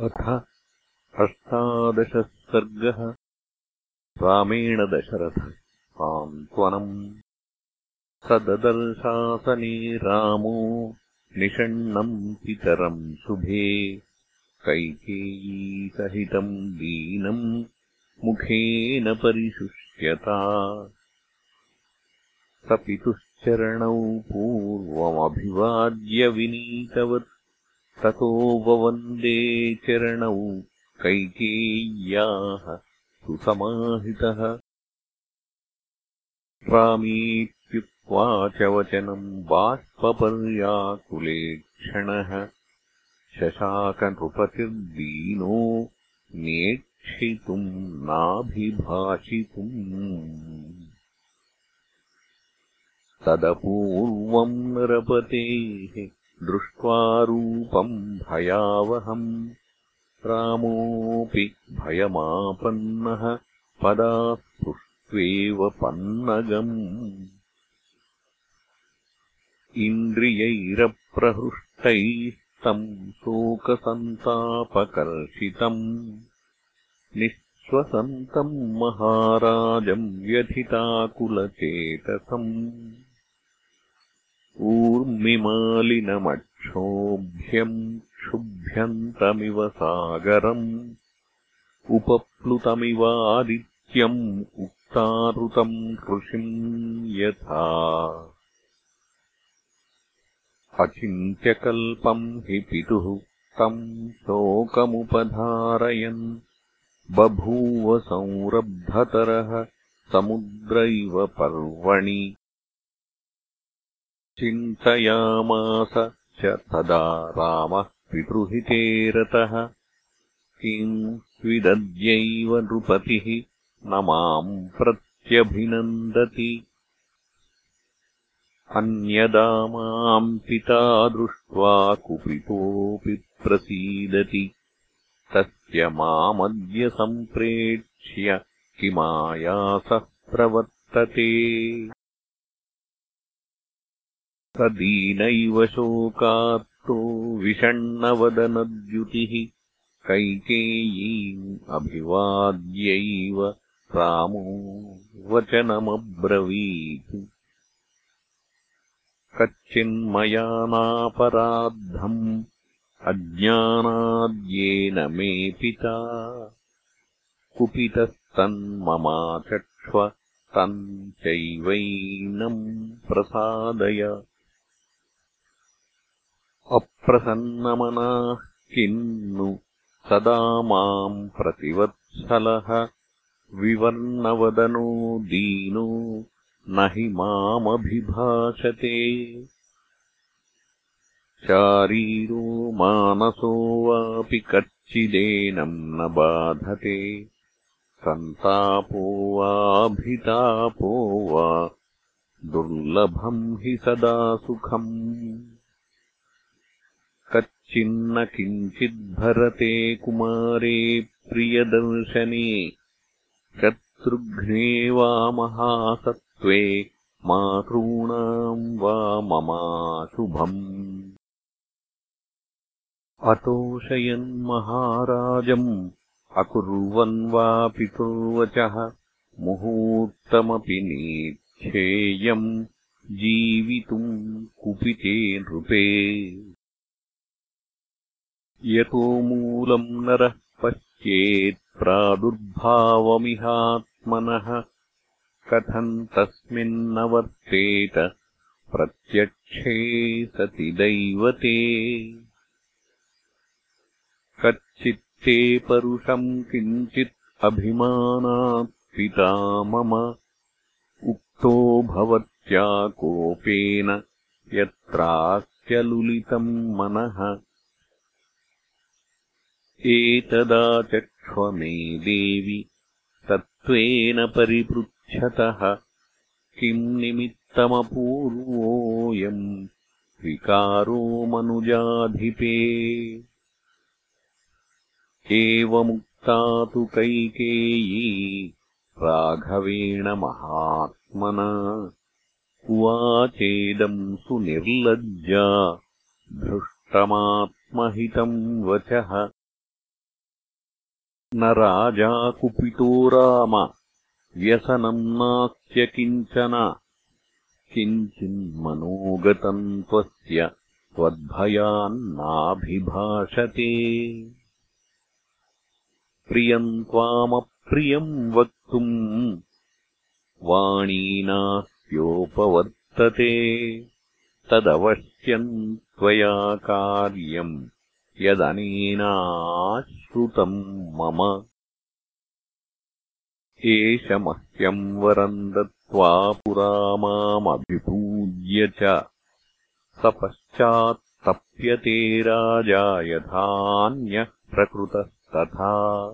अथ अष्टादशः सर्गः रामेण दशरथ सान्त्वनम् स ददर्शासने रामो निषण्णम् पितरम् शुभे। कैकेयीसहितम् दीनम् मुखेन परिशुष्यता। स पितुश्चरणौ पूर्वमभिवाद्य विनीतवत् ततो ववन्दे चरणौ कैकेय्याः सुसमाहितः। रामीत्युक्त्वा च वचनम् बाष्पपर्याकुलेक्षणः शशाकनृपतिर्दीनो नेक्षितुम् नाभिभाषितुम्। तदपूर्वम् नरपतेः दृष्ट्वा रूपम् भयावहम्। रामोऽपि भयमापन्नः पदास्पृष्ट्वेव पन्नगम्। इन्द्रियैरप्रहृष्टैस्तम् शोकसन्तापकर्षितम्। निःश्वसन्तम् महाराजम् व्यथिताकुलचेतसम् ऊर्मिमालिनमक्षोभ्यम् क्षुभ्यन्तमिव सागरम् उपप्लुतमिवादित्यम् उक्तारुतम् कृषिम् यथा अचिन्त्यकल्पम् हि पितुः तम् शोकमुपधारयन् बभूव संरब्धतरः समुद्र इव पर्वणि चिन्तयामास च तदा रामः पितृहिते रतः किम् स्विदद्यैव नृपतिः न माम् प्रत्यभिनन्दति। अन्यदा माम् पिता दृष्ट्वा कुपितोऽपि प्रसीदति। तस्य मामद्य सम्प्रेक्ष्य किमायासः प्रवर्तते स दीनैव शोकात्तो विषण्णवदनद्युतिः कैकेयीम् अभिवाद्यैव रामो वचनमब्रवीत्। कच्चिन्मया नापराद्धम् अज्ञानाद्येन मे पिता। कुपितस्तन्ममाचक्ष्व तम् चैवैनम् प्रसादय अप्रसन्नमनाः किन्नु सदा माम् प्रतिवत्सलः। विवर्णवदनो दीनो न हि मामभिभाषते। शारीरो मानसो वापि कच्चिदेनम् न बाधते। सन्तापो वाभितापो वा दुर्लभम् हि सदा सुखम् कच्चिन्न किञ्चिद्भरते कुमारे प्रियदर्शने शत्रुघ्ने वा महासत्त्वे मातॄणाम् वा ममाशुभम्। अतोषयन्महाराजम् अकुर्वन् वा पितुर्वचः मुहूर्तमपि नेच्छेयम् जीवितुम् कुपिते नृपे यतो मूलम् नरः पश्येत्प्रादुर्भावमिहात्मनः कथम् तस्मिन्न वर्तेत? प्रत्यक्षे सति दैवते। कच्चित्ते परुषम् किञ्चित् अभिमानात् पिता मम। उक्तो भवत्या कोपेन यत्रास्यलुलितम् मनः एतदाचक्ष्व मे देवि। तत्त्वेन परिपृच्छतः किम् निमित्तमपूर्वोऽयम् विकारो मनुजाधिपे। एवमुक्ता तु कैकेयी राघवेण महात्मना। उवाचेदम् सुनिर्लज्जा धृष्टमात्महितम् वचः न राजा कुपितो राम। व्यसनम् नास्य किञ्चन। किञ्चिन्मनोगतम् त्वस्य त्वद्भयान्नाभिभाषते। प्रियम् त्वामप्रियम् वक्तुम् वाणीनास्योपवर्तते तदवश्यम् त्वया कार्यम् यदनेनाश्रुतम् मम। एष मह्यम् वरम् दत्त्वा पुरा मामभिपूज्य च। स पश्चात्तप्यते राजा यथान्यः प्रकृतस्तथा।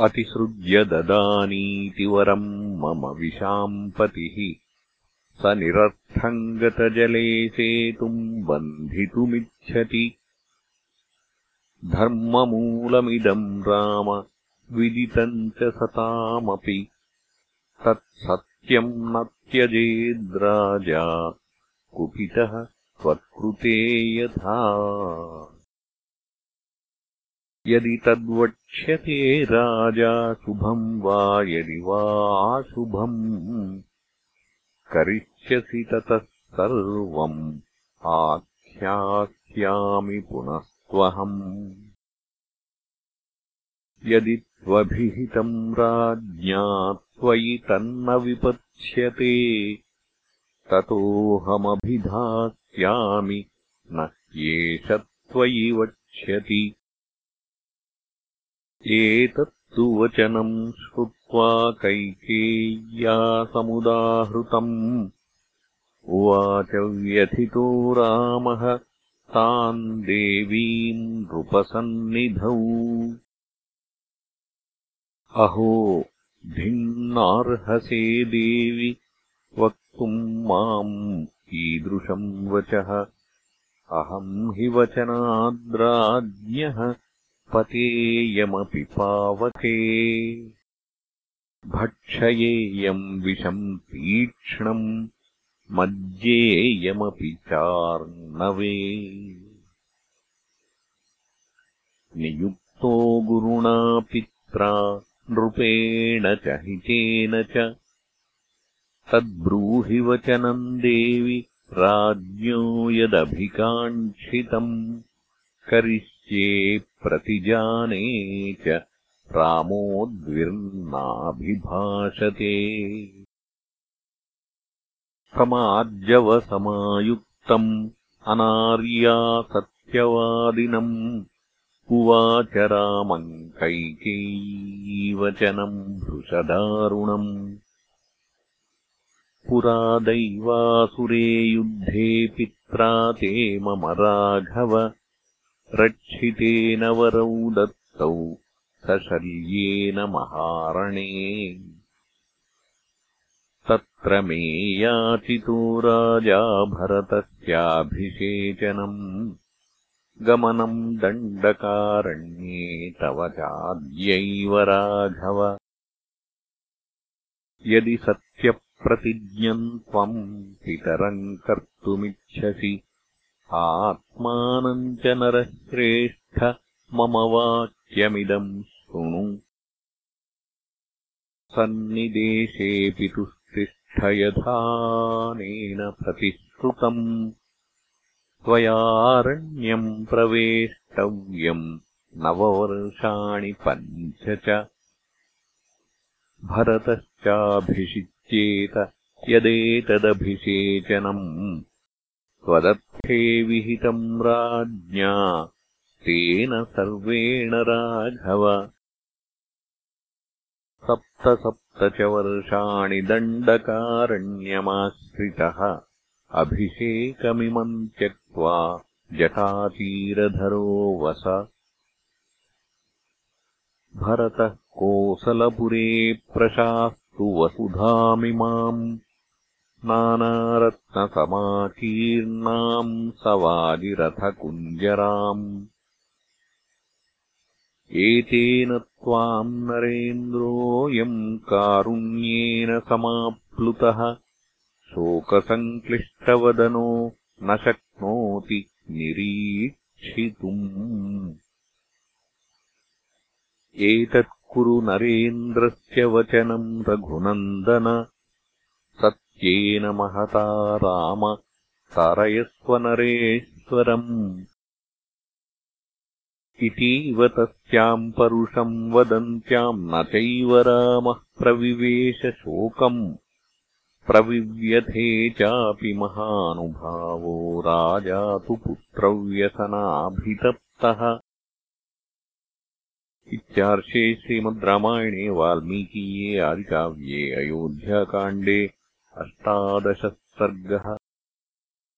अतिसृज्य ददानीति वरम् मम विशाम्पतिः स निरर्थम् गतजले सेतुम् बन्धितुमिच्छति। धर्ममूलमिदम् राम विदितम् च सतामपि। तत्सत्यम् न त्यजेद्राजा कुपितः त्वत्कृते यथा। यदि तद्वक्ष्यते राजा शुभम् वा यदि वा अशुभम् करिष्यसि ततः सर्वम् आख्यास्यामि पुनस्त्वहम्। यदि त्वभिहितम् राज्ञा त्वयि तन्न विपत्स्यते ततोऽहमभिधास्यामि न एष त्वयि वक्ष्यति। एतत्तु वचनम् श्रुत्वा कैकेय्या समुदाहृतम् उवाच व्यथितो रामः तान् देवीम् नृपसन्निधौ। अहो भिन्नार्हसे देवि वक्तुम् माम् कीदृशम् वचः? अहम् हि वचनाद्राज्ञः पतेयमपि पावके। भक्षयेयम् विषम् तीक्ष्णम् मज्येयमपि चार्णवे। नियुक्तो गुरुणा पित्रा नृपेण च हितेन च। तद्ब्रूहि वचनम् देवि राज्ञो यदभिकाङ्क्षितम्। करिष्य प्रतिजाने च रामोद्विर्नाभिभाषते समार्जवसमायुक्तम् रामम् कैकेयीवचनम् भृशदारुणम् पुरा दैवासुरे युद्धे पित्रा ते मम राघव रक्षितेन वरौ दत्तौ सशल्येन महारणे तत्र मे याचितो राजा भरतस्याभिषेचनम्। गमनम् दण्डकारण्ये तव चाद्यैव राघव। यदि सत्यप्रतिज्ञम् त्वम् पितरम् कर्तुमिच्छसि आत्मानम् च नरश्रेष्ठ मम वाक्यमिदम् शृणु। सन्निदेशे पितुस्तिष्ठ यथानेन प्रतिश्रुतम्। त्वयारण्यम् प्रवेष्टव्यम्। नववर्षाणि पञ्च च। भरतश्चाभिषिच्येत यदेतदभिषेचनम्। त्वदर्थे विहितम् राज्ञा। तेन सर्वेण राघव सप्त च वर्षाणि दण्डकारण्यमाश्रितः। अभिषेकमिमम् त्यक्त्वा जटातीरधरो वस। भरतः कोसलपुरे प्रशास्तु वसुधामिमाम् नानारत्नसमाकीर्णाम् सवाजिरथकुञ्जराम् एतेन त्वाम् नरेन्द्रोऽयम् कारुण्येन समाप्लुतः शोकसङ्क्लिष्टवदनो न शक्नोति निरीक्षितुम्। एतत् कुरु नरेन्द्रस्य वचनम् रघुनन्दन। सत्येन महता राम। तारयस्वनरेश्वरम् इतीव तस्याम् परुषम् वदन्त्याम् न चैव रामः प्रविवेशशोकम्। प्रविव्यथे चापि महानुभावो राजा तु पुत्रव्यसनाभितप्तः। इत्यार्षे श्रीमद् रामायणे वाल्मीकीये आदिकाव्ये अयोध्याकाण्डे अष्टादशः सर्गः